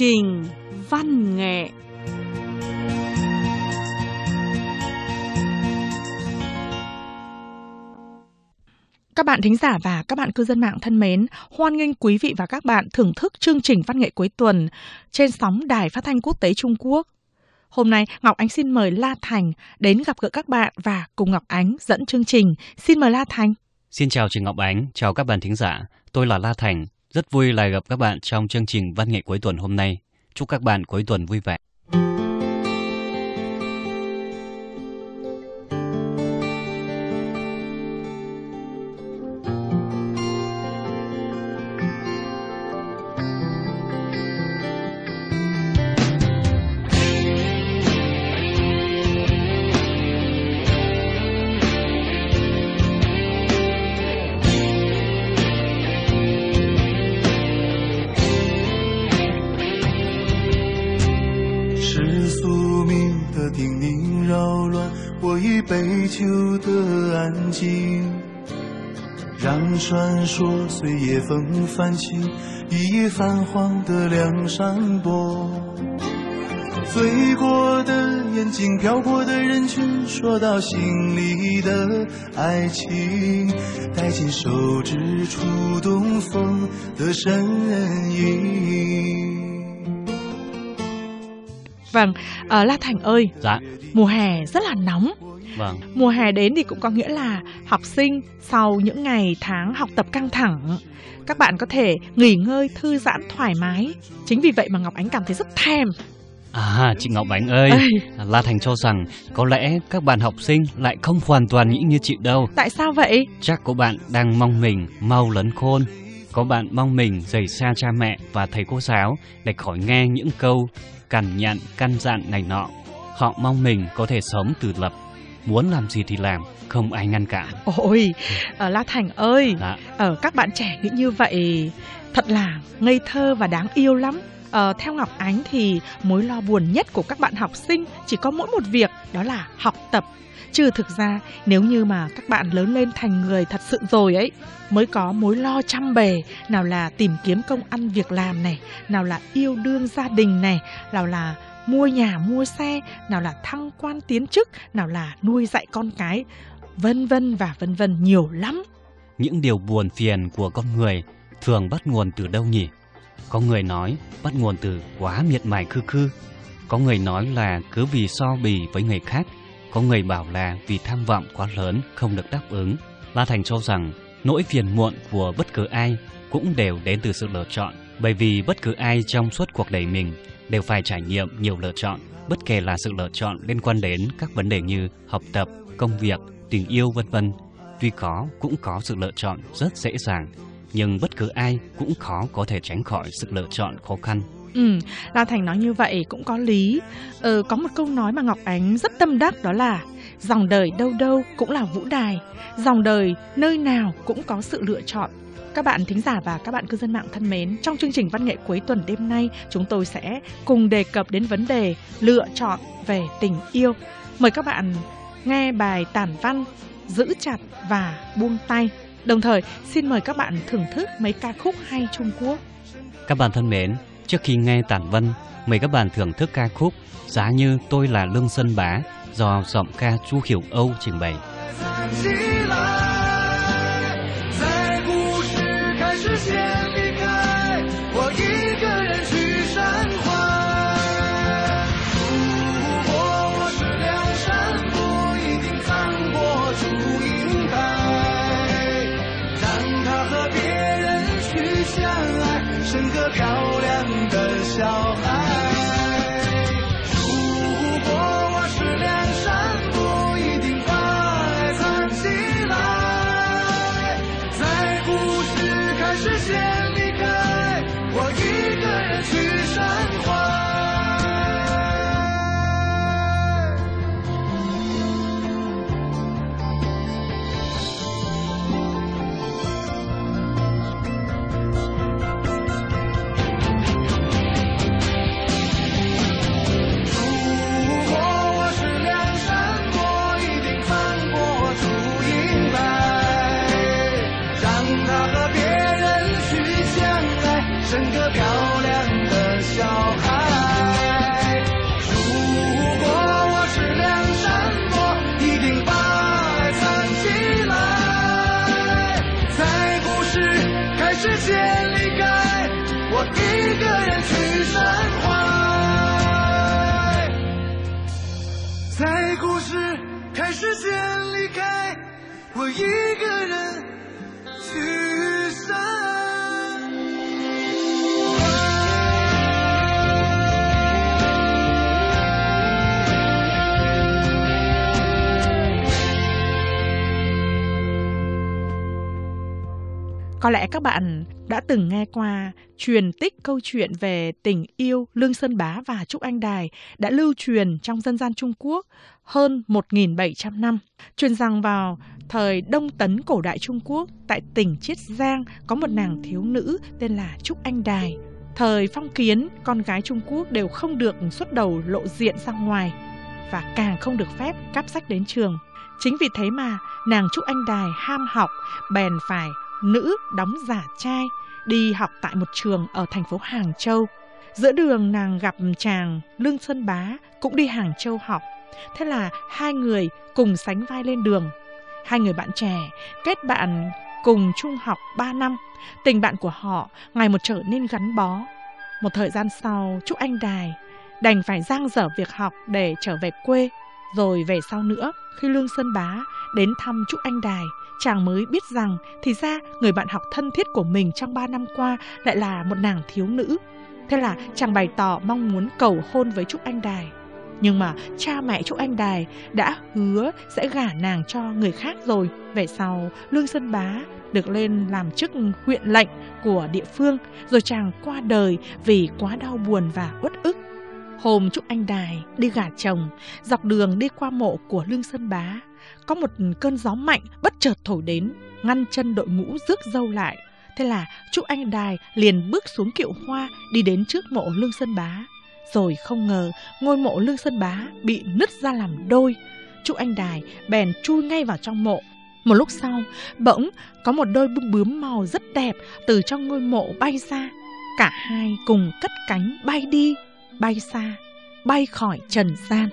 trình văn nghệ Các bạn thính giả và các bạn cư dân mạng thân mến, hoan nghênh quý vị và các bạn thưởng thức chương trình văn nghệ cuối tuần trên sóng Đài Phát thanh Quốc tế Trung Quốc. Hôm nay, Ngọc Ánh xin mời La Thành đến gặp gỡ các bạn và cùng Ngọc Ánh dẫn chương trình. Xin mời La Thành. Xin chào chị Ngọc Ánh, chào các bạn thính giả. Tôi là La Thành, rất vui lại gặp các bạn trong chương trình văn nghệ cuối tuần hôm nay. Chúc các bạn cuối tuần vui vẻ. 传说随夜风泛起，一夜泛黄的梁山泊。醉过的眼睛，飘过的人群，说到心里的爱情，带进手指触动风的身影。Vâng, uh, La Thành ơi, dạ. mùa hè rất là nóng Vâng. Mùa hè đến thì cũng có nghĩa là học sinh sau những ngày tháng học tập căng thẳng, các bạn có thể nghỉ ngơi, thư giãn thoải mái. Chính vì vậy mà Ngọc Ánh cảm thấy rất thèm À, chị Ngọc Ánh ơi, Ê. La Thành cho rằng có lẽ các bạn học sinh lại không hoàn toàn nghĩ như chị đâu. Tại sao vậy? Chắc có bạn đang mong mình mau lớn khôn. Có bạn mong mình rời xa cha mẹ và thầy cô giáo để khỏi nghe những câu cằn nhặn, căn dặn này nọ. Họ mong mình có thể sống tự lập muốn làm gì thì làm không ai ngăn cản ôi ở la thành ơi dạ. ở các bạn trẻ nghĩ như vậy thật là ngây thơ và đáng yêu lắm Ờ, theo Ngọc Ánh thì mối lo buồn nhất của các bạn học sinh chỉ có mỗi một việc đó là học tập. Chứ thực ra nếu như mà các bạn lớn lên thành người thật sự rồi ấy mới có mối lo trăm bề nào là tìm kiếm công ăn việc làm này, nào là yêu đương gia đình này, nào là mua nhà mua xe, nào là thăng quan tiến chức, nào là nuôi dạy con cái, vân vân và vân vân nhiều lắm. Những điều buồn phiền của con người thường bắt nguồn từ đâu nhỉ? Có người nói bắt nguồn từ quá miệt mài khư khư. Có người nói là cứ vì so bì với người khác. Có người bảo là vì tham vọng quá lớn không được đáp ứng. La Thành cho rằng nỗi phiền muộn của bất cứ ai cũng đều đến từ sự lựa chọn. Bởi vì bất cứ ai trong suốt cuộc đời mình đều phải trải nghiệm nhiều lựa chọn, bất kể là sự lựa chọn liên quan đến các vấn đề như học tập, công việc, tình yêu vân vân. Tuy có cũng có sự lựa chọn rất dễ dàng, nhưng bất cứ ai cũng khó có thể tránh khỏi sự lựa chọn khó khăn. Ừ, La Thành nói như vậy cũng có lý. Ờ, có một câu nói mà Ngọc Ánh rất tâm đắc đó là dòng đời đâu đâu cũng là vũ đài, dòng đời nơi nào cũng có sự lựa chọn. Các bạn thính giả và các bạn cư dân mạng thân mến, trong chương trình văn nghệ cuối tuần đêm nay, chúng tôi sẽ cùng đề cập đến vấn đề lựa chọn về tình yêu. Mời các bạn nghe bài tản văn Giữ chặt và buông tay. Đồng thời, xin mời các bạn thưởng thức mấy ca khúc hay Trung Quốc. Các bạn thân mến, trước khi nghe tản văn, mời các bạn thưởng thức ca khúc Giá như tôi là Lương Sơn Bá do giọng ca Chu Hiểu Âu trình bày. 先我一个人去山。Có lẽ các bạn đã từng nghe qua truyền tích câu chuyện về tình yêu Lương Sơn Bá và Trúc Anh Đài đã lưu truyền trong dân gian Trung Quốc hơn 1.700 năm. Truyền rằng vào thời Đông Tấn cổ đại Trung Quốc, tại tỉnh Chiết Giang có một nàng thiếu nữ tên là Trúc Anh Đài. Thời phong kiến, con gái Trung Quốc đều không được xuất đầu lộ diện ra ngoài và càng không được phép cắp sách đến trường. Chính vì thế mà nàng Trúc Anh Đài ham học, bèn phải nữ đóng giả trai đi học tại một trường ở thành phố Hàng Châu. Giữa đường nàng gặp chàng Lương xuân Bá cũng đi Hàng Châu học. Thế là hai người cùng sánh vai lên đường. Hai người bạn trẻ kết bạn cùng trung học 3 năm. Tình bạn của họ ngày một trở nên gắn bó. Một thời gian sau, Trúc Anh Đài đành phải giang dở việc học để trở về quê. Rồi về sau nữa, khi Lương Sơn Bá đến thăm Trúc Anh Đài, chàng mới biết rằng thì ra người bạn học thân thiết của mình trong 3 năm qua lại là một nàng thiếu nữ. Thế là chàng bày tỏ mong muốn cầu hôn với Trúc Anh Đài. Nhưng mà cha mẹ Trúc Anh Đài đã hứa sẽ gả nàng cho người khác rồi. Về sau, Lương Sơn Bá được lên làm chức huyện lệnh của địa phương, rồi chàng qua đời vì quá đau buồn và uất ức. Hôm Trúc Anh Đài đi gả chồng, dọc đường đi qua mộ của Lương Sơn Bá, có một cơn gió mạnh bất chợt thổi đến, ngăn chân đội ngũ rước dâu lại. Thế là Trúc Anh Đài liền bước xuống kiệu hoa đi đến trước mộ Lương Sơn Bá. Rồi không ngờ ngôi mộ Lương Sơn Bá bị nứt ra làm đôi. Chú Anh Đài bèn chui ngay vào trong mộ. Một lúc sau, bỗng có một đôi bướm bướm màu rất đẹp từ trong ngôi mộ bay ra. Cả hai cùng cất cánh bay đi, bay xa, bay khỏi trần gian.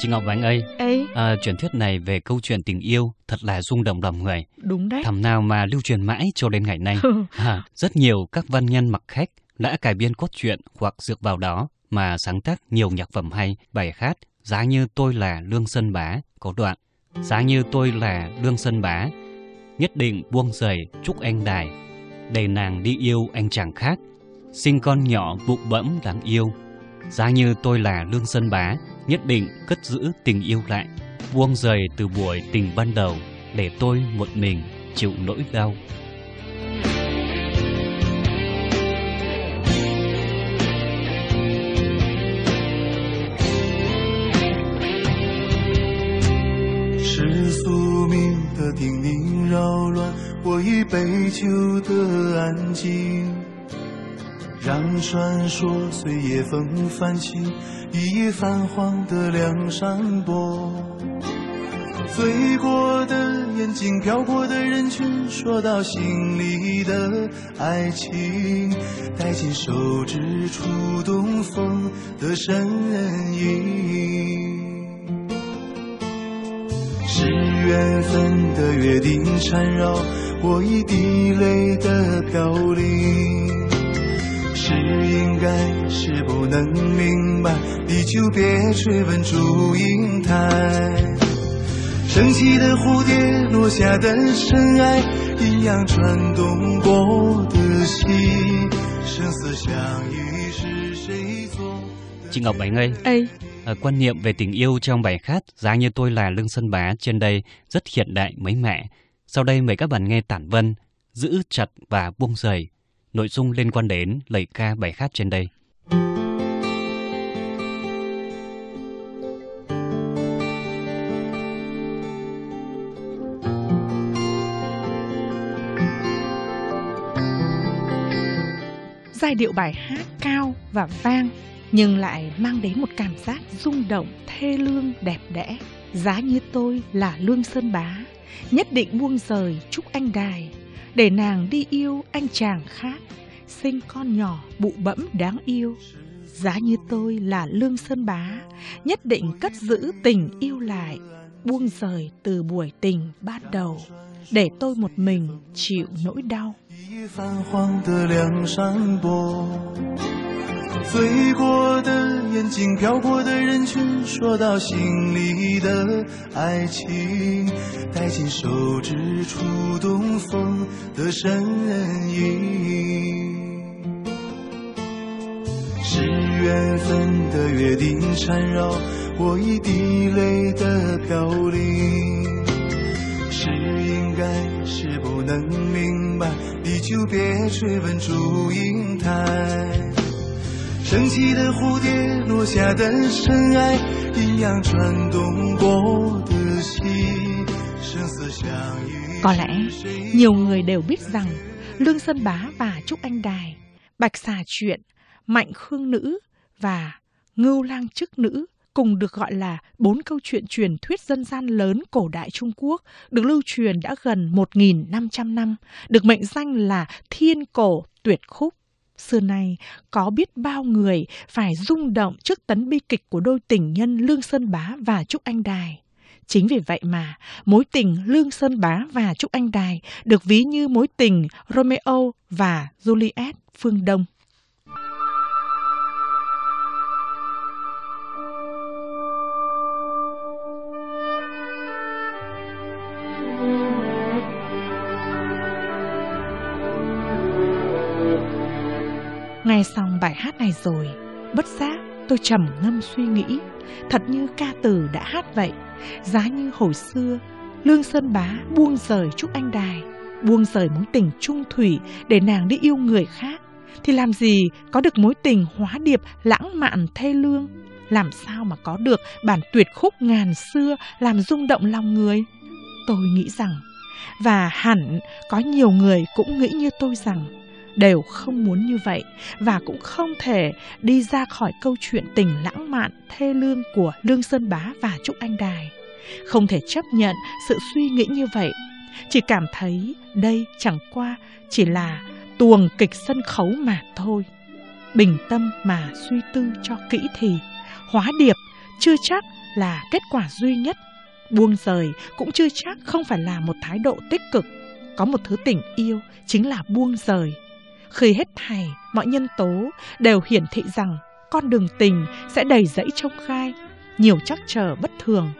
Chị Ngọc Ánh ơi, Ê, à, truyền thuyết này về câu chuyện tình yêu thật là rung động lòng người. đúng đấy. Thầm nào mà lưu truyền mãi cho đến ngày nay. À, rất nhiều các văn nhân mặc khách đã cải biên cốt truyện hoặc dựa vào đó mà sáng tác nhiều nhạc phẩm hay, bài hát Giá như tôi là Lương Sơn Bá có đoạn Giá như tôi là Lương Sơn Bá Nhất định buông rời chúc anh đài Để nàng đi yêu anh chàng khác Sinh con nhỏ bụ bẫm đáng yêu Giá như tôi là Lương Sơn Bá Nhất định cất giữ tình yêu lại Buông rời từ buổi tình ban đầu Để tôi một mình chịu nỗi đau是宿命的叮咛扰乱我已悲秋的安静， 让传说随夜风泛起一页泛黄的梁山伯。醉过的眼睛，飘过的人群，说到心里的爱情，带进手指触动风的身影。是缘分的约定缠绕我一滴泪的飘零，是应该是不能明白，地久别追问祝英台。升起的蝴蝶，落下的尘埃，阴阳穿动我的心，生死相依是谁做的 Chị Ngọc Ánh ơi, Ê, à, quan niệm về tình yêu trong bài hát Giá như tôi là Lương Sơn Bá trên đây rất hiện đại mới mẻ. Sau đây mời các bạn nghe tản vân, giữ chặt và buông rời. Nội dung liên quan đến lời ca bài hát trên đây. giai điệu bài hát cao và vang nhưng lại mang đến một cảm giác rung động, thê lương, đẹp đẽ. Giá như tôi là Lương Sơn Bá, nhất định buông rời chúc anh đài, để nàng đi yêu anh chàng khác, sinh con nhỏ bụ bẫm đáng yêu. Giá như tôi là Lương Sơn Bá, nhất định cất giữ tình yêu lại, buông rời từ buổi tình ban đầu, để tôi một mình chịu nỗi đau. 醉过的眼睛，飘过的人群，说到心里的爱情，带进手指触动风的身影。是缘分的约定缠绕我一滴泪的飘零，是应该是不能明白，你就别追问祝英台。升起的蝴蝶，落下的尘埃，阴阳转动过的心，生死相依。 Có lẽ nhiều người đều biết rằng Lương Sơn Bá và Trúc Anh Đài, Bạch Xà Chuyện, Mạnh Khương Nữ và Ngưu Lang Chức Nữ cùng được gọi là bốn câu chuyện truyền thuyết dân gian lớn cổ đại Trung Quốc, được lưu truyền đã gần 1.500 năm, được mệnh danh là thiên cổ tuyệt khúc. Xưa nay, có biết bao người phải rung động trước tấn bi kịch của đôi tình nhân Lương Sơn Bá và Trúc Anh Đài. Chính vì vậy mà mối tình Lương Sơn Bá và Trúc Anh Đài được ví như mối tình Romeo và Juliet phương Đông. Nghe xong bài hát này rồi, bất giác tôi trầm ngâm suy nghĩ, thật như ca từ đã hát vậy, giá như hồi xưa. Lương Sơn Bá buông rời Trúc Anh Đài, buông rời mối tình trung thủy để nàng đi yêu người khác, thì làm gì có được mối tình hóa điệp lãng mạn thê lương, làm sao mà có được bản tuyệt khúc ngàn xưa làm rung động lòng người. Tôi nghĩ rằng, và hẳn có nhiều người cũng nghĩ như tôi rằng, đều không muốn như vậy và cũng không thể đi ra khỏi câu chuyện tình lãng mạn thê lương của Lương Sơn Bá và Trúc Anh Đài. Không thể chấp nhận sự suy nghĩ như vậy, chỉ cảm thấy đây chẳng qua chỉ là tuồng kịch sân khấu mà thôi. Bình tâm mà suy tư cho kỹ thì hóa điệp chưa chắc là kết quả duy nhất. Buông rời cũng chưa chắc không phải là một thái độ tích cực. Có một thứ tình yêu chính là buông rời khi hết thảy mọi nhân tố đều hiển thị rằng con đường tình sẽ đầy rẫy trông gai, nhiều trắc trở bất thường,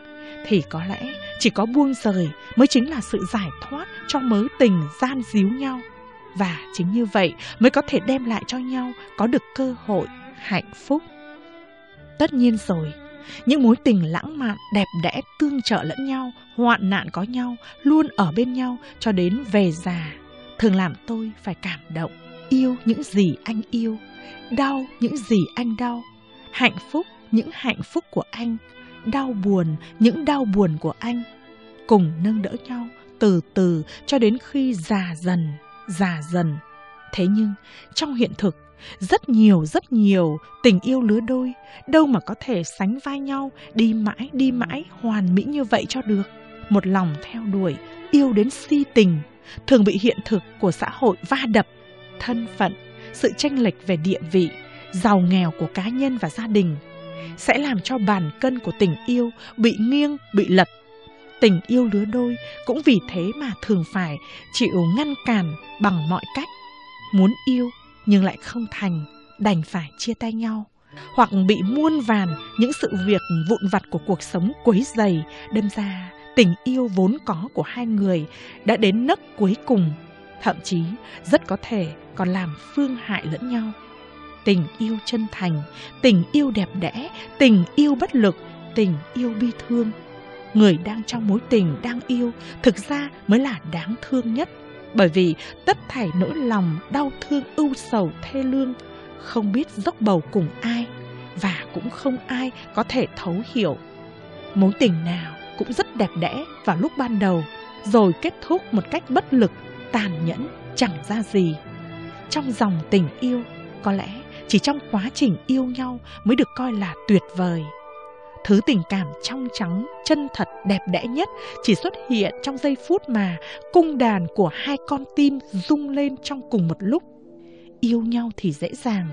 thì có lẽ chỉ có buông rời mới chính là sự giải thoát cho mớ tình gian díu nhau. Và chính như vậy mới có thể đem lại cho nhau có được cơ hội hạnh phúc. Tất nhiên rồi, những mối tình lãng mạn đẹp đẽ tương trợ lẫn nhau, hoạn nạn có nhau, luôn ở bên nhau cho đến về già, thường làm tôi phải cảm động yêu những gì anh yêu, đau những gì anh đau, hạnh phúc những hạnh phúc của anh, đau buồn những đau buồn của anh, cùng nâng đỡ nhau từ từ cho đến khi già dần, già dần. Thế nhưng trong hiện thực, rất nhiều rất nhiều tình yêu lứa đôi đâu mà có thể sánh vai nhau đi mãi đi mãi hoàn mỹ như vậy cho được. Một lòng theo đuổi, yêu đến si tình, thường bị hiện thực của xã hội va đập thân phận, sự tranh lệch về địa vị, giàu nghèo của cá nhân và gia đình sẽ làm cho bàn cân của tình yêu bị nghiêng, bị lật. Tình yêu lứa đôi cũng vì thế mà thường phải chịu ngăn cản bằng mọi cách. Muốn yêu nhưng lại không thành, đành phải chia tay nhau. Hoặc bị muôn vàn những sự việc vụn vặt của cuộc sống quấy dày, đâm ra tình yêu vốn có của hai người đã đến nấc cuối cùng thậm chí rất có thể còn làm phương hại lẫn nhau. Tình yêu chân thành, tình yêu đẹp đẽ, tình yêu bất lực, tình yêu bi thương. Người đang trong mối tình đang yêu thực ra mới là đáng thương nhất, bởi vì tất thảy nỗi lòng đau thương ưu sầu thê lương, không biết dốc bầu cùng ai và cũng không ai có thể thấu hiểu. Mối tình nào cũng rất đẹp đẽ vào lúc ban đầu, rồi kết thúc một cách bất lực tàn nhẫn chẳng ra gì. Trong dòng tình yêu, có lẽ chỉ trong quá trình yêu nhau mới được coi là tuyệt vời. Thứ tình cảm trong trắng, chân thật, đẹp đẽ nhất chỉ xuất hiện trong giây phút mà cung đàn của hai con tim rung lên trong cùng một lúc. Yêu nhau thì dễ dàng,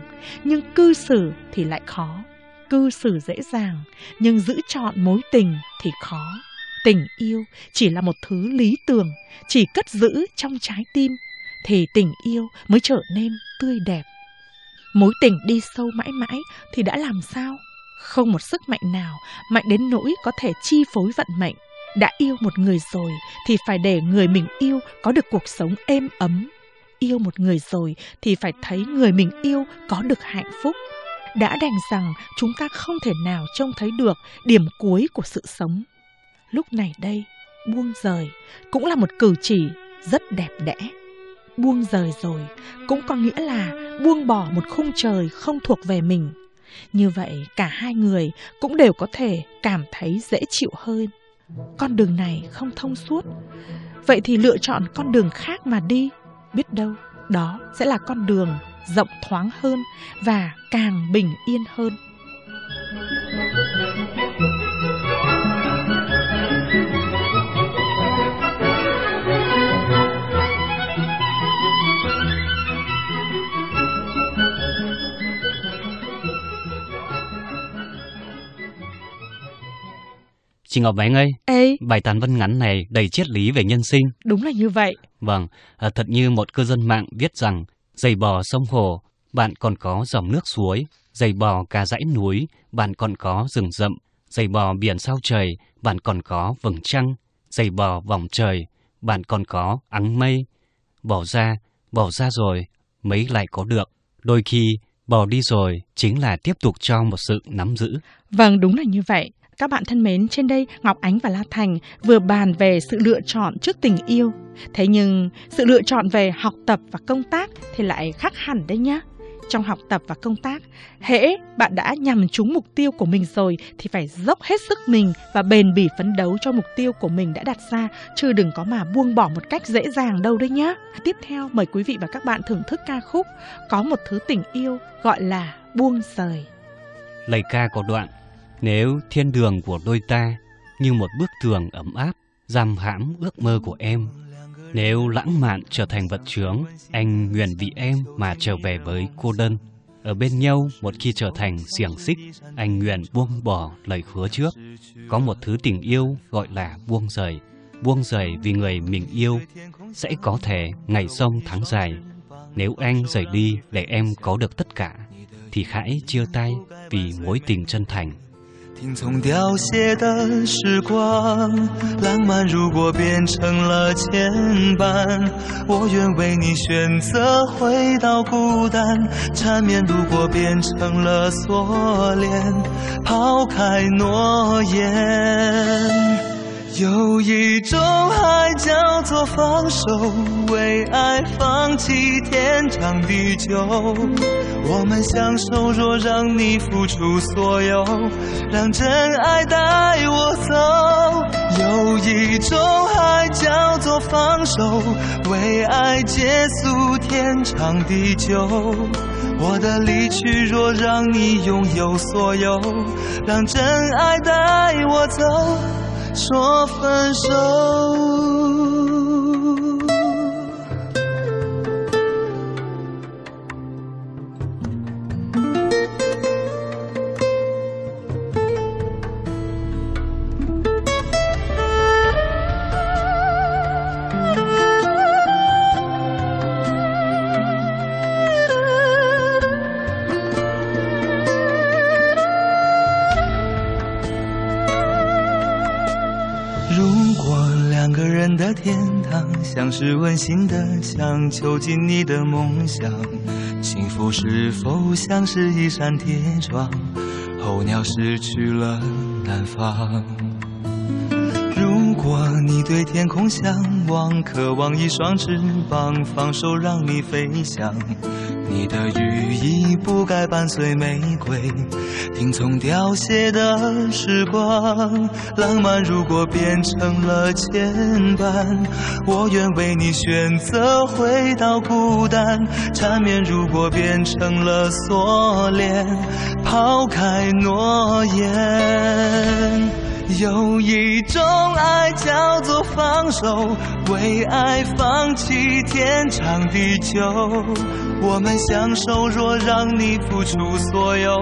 nhưng cư xử thì lại khó. Cư xử dễ dàng, nhưng giữ chọn mối tình thì khó tình yêu chỉ là một thứ lý tưởng, chỉ cất giữ trong trái tim, thì tình yêu mới trở nên tươi đẹp. Mối tình đi sâu mãi mãi thì đã làm sao? Không một sức mạnh nào mạnh đến nỗi có thể chi phối vận mệnh. Đã yêu một người rồi thì phải để người mình yêu có được cuộc sống êm ấm. Yêu một người rồi thì phải thấy người mình yêu có được hạnh phúc. Đã đành rằng chúng ta không thể nào trông thấy được điểm cuối của sự sống. Lúc này đây, buông rời cũng là một cử chỉ rất đẹp đẽ. Buông rời rồi cũng có nghĩa là buông bỏ một khung trời không thuộc về mình. Như vậy cả hai người cũng đều có thể cảm thấy dễ chịu hơn. Con đường này không thông suốt, vậy thì lựa chọn con đường khác mà đi. Biết đâu đó sẽ là con đường rộng thoáng hơn và càng bình yên hơn. Chị Ngọc Ánh ơi, Ê, bài tán văn ngắn này đầy triết lý về nhân sinh. đúng là như vậy. Vâng, à, thật như một cư dân mạng viết rằng, giày bò sông hồ, bạn còn có dòng nước suối, giày bò cả dãy núi, bạn còn có rừng rậm, giày bò biển sao trời, bạn còn có vầng trăng, giày bò vòng trời, bạn còn có ắng mây. Bỏ ra, bỏ ra rồi, mấy lại có được. Đôi khi, bỏ đi rồi chính là tiếp tục cho một sự nắm giữ. Vâng, đúng là như vậy. Các bạn thân mến, trên đây Ngọc Ánh và La Thành vừa bàn về sự lựa chọn trước tình yêu. Thế nhưng sự lựa chọn về học tập và công tác thì lại khác hẳn đấy nhá. Trong học tập và công tác, hễ bạn đã nhằm trúng mục tiêu của mình rồi thì phải dốc hết sức mình và bền bỉ phấn đấu cho mục tiêu của mình đã đặt ra, chứ đừng có mà buông bỏ một cách dễ dàng đâu đấy nhá. Tiếp theo mời quý vị và các bạn thưởng thức ca khúc có một thứ tình yêu gọi là buông rời. Lời ca có đoạn nếu thiên đường của đôi ta Như một bức tường ấm áp, Giam hãm ước mơ của em, Nếu lãng mạn trở thành vật chướng, Anh nguyện vì em mà trở về với cô đơn. Ở bên nhau, một khi trở thành xiềng xích, Anh nguyện buông bỏ lời hứa trước. Có một thứ tình yêu gọi là buông rời Buông rời vì người mình yêu Sẽ có thể ngày sông tháng dài. Nếu anh rời đi để em có được tất cả, thì hãy chia tay vì mối tình chân thành. 听从凋谢的时光，浪漫如果变成了牵绊，我愿为你选择回到孤单。缠绵如果变成了锁链，抛开诺言。有一种爱叫做放手，为爱放弃天长地久。我们相守，若让你付出所有，让真爱带我走。有一种爱叫做放手，为爱结束天长地久。我的离去，若让你拥有所有，让真爱带我走。说分手。是温馨的墙，囚禁你的梦想，幸福是否像是一扇铁窗，候鸟失去了南方？如果你对天空向往，渴望一双翅膀，放手让你飞翔。你的羽翼不该伴随玫瑰，听从凋谢的时光。浪漫如果变成了牵绊，我愿为你选择回到孤单。缠绵如果变成了锁链，抛开诺言。有一种爱叫做放手，为爱放弃天长地久。我们相守，若让你付出所有，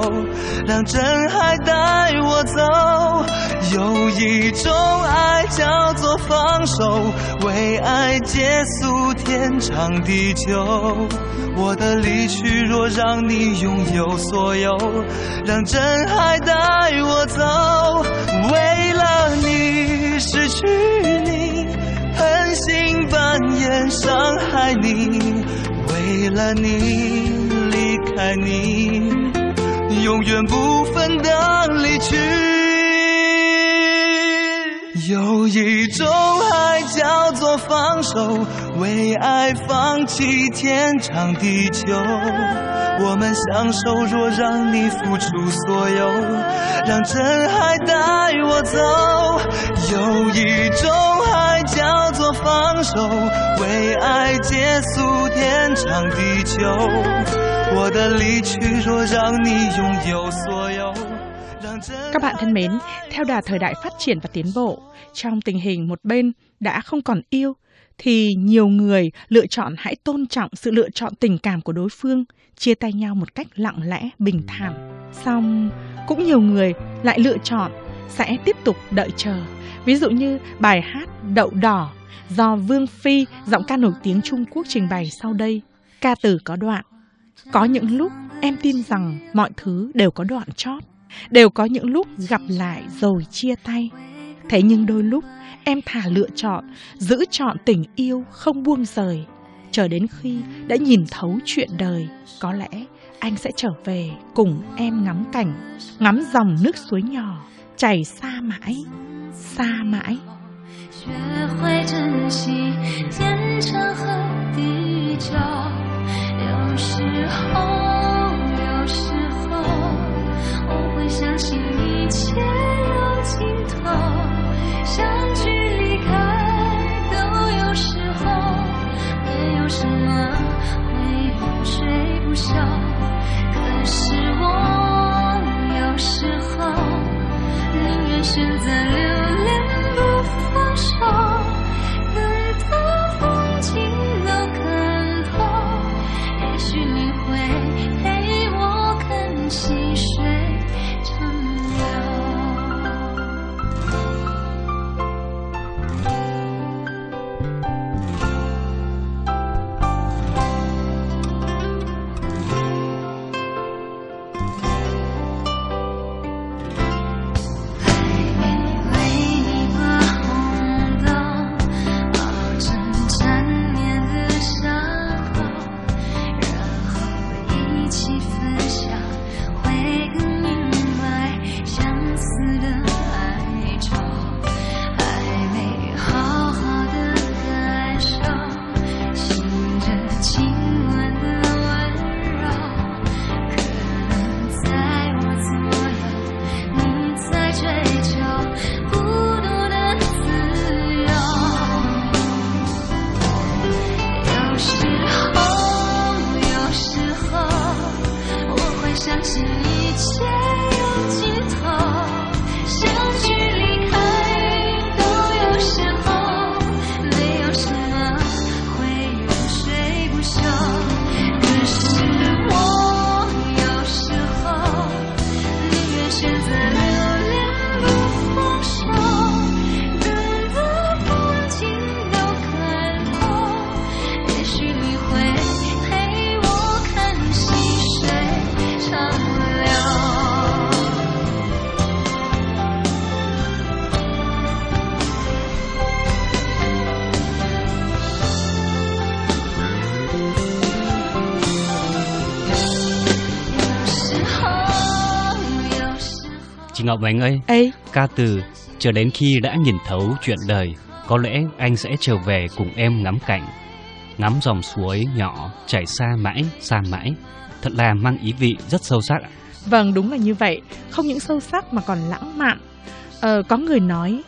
让真爱带我走。有一种爱叫做放手，为爱结束天长地久。我的离去若让你拥有所有，让真爱带我走。为了你失去你，狠心扮演伤害你，为了你离开你，永远不分的离去。有一种爱叫做放手，为爱放弃天长地久。我们相守，若让你付出所有，让真爱带我走。有一种爱叫做放手，为爱结束天长地久。我的离去若让你拥有所有。Các bạn thân mến, theo đà thời đại phát triển và tiến bộ, trong tình hình một bên đã không còn yêu, thì nhiều người lựa chọn hãy tôn trọng sự lựa chọn tình cảm của đối phương, chia tay nhau một cách lặng lẽ, bình thản. Xong, cũng nhiều người lại lựa chọn sẽ tiếp tục đợi chờ. Ví dụ như bài hát Đậu Đỏ do Vương Phi, giọng ca nổi tiếng Trung Quốc trình bày sau đây. Ca từ có đoạn. Có những lúc em tin rằng mọi thứ đều có đoạn chót đều có những lúc gặp lại rồi chia tay. Thế nhưng đôi lúc em thà lựa chọn giữ chọn tình yêu không buông rời, chờ đến khi đã nhìn thấu chuyện đời, có lẽ anh sẽ trở về cùng em ngắm cảnh, ngắm dòng nước suối nhỏ chảy xa mãi, xa mãi. 学会珍惜天长和地久， Ngọc Ánh ơi, Ê, ca từ chờ đến khi đã nhìn thấu chuyện đời, có lẽ anh sẽ trở về cùng em ngắm cảnh. Ngắm dòng suối nhỏ chảy xa mãi, xa mãi. Thật là mang ý vị rất sâu sắc. Vâng, đúng là như vậy. Không những sâu sắc mà còn lãng mạn. Ờ, có người nói,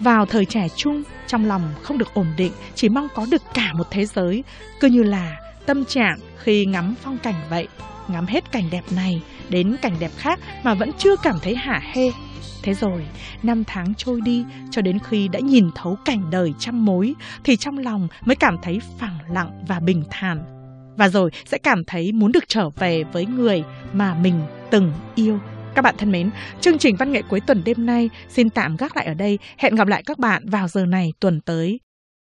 vào thời trẻ trung, trong lòng không được ổn định, chỉ mong có được cả một thế giới, cứ như là tâm trạng khi ngắm phong cảnh vậy. Ngắm hết cảnh đẹp này đến cảnh đẹp khác mà vẫn chưa cảm thấy hả hê. Thế rồi, năm tháng trôi đi cho đến khi đã nhìn thấu cảnh đời trăm mối thì trong lòng mới cảm thấy phẳng lặng và bình thản. Và rồi sẽ cảm thấy muốn được trở về với người mà mình từng yêu. Các bạn thân mến, chương trình văn nghệ cuối tuần đêm nay xin tạm gác lại ở đây. Hẹn gặp lại các bạn vào giờ này tuần tới.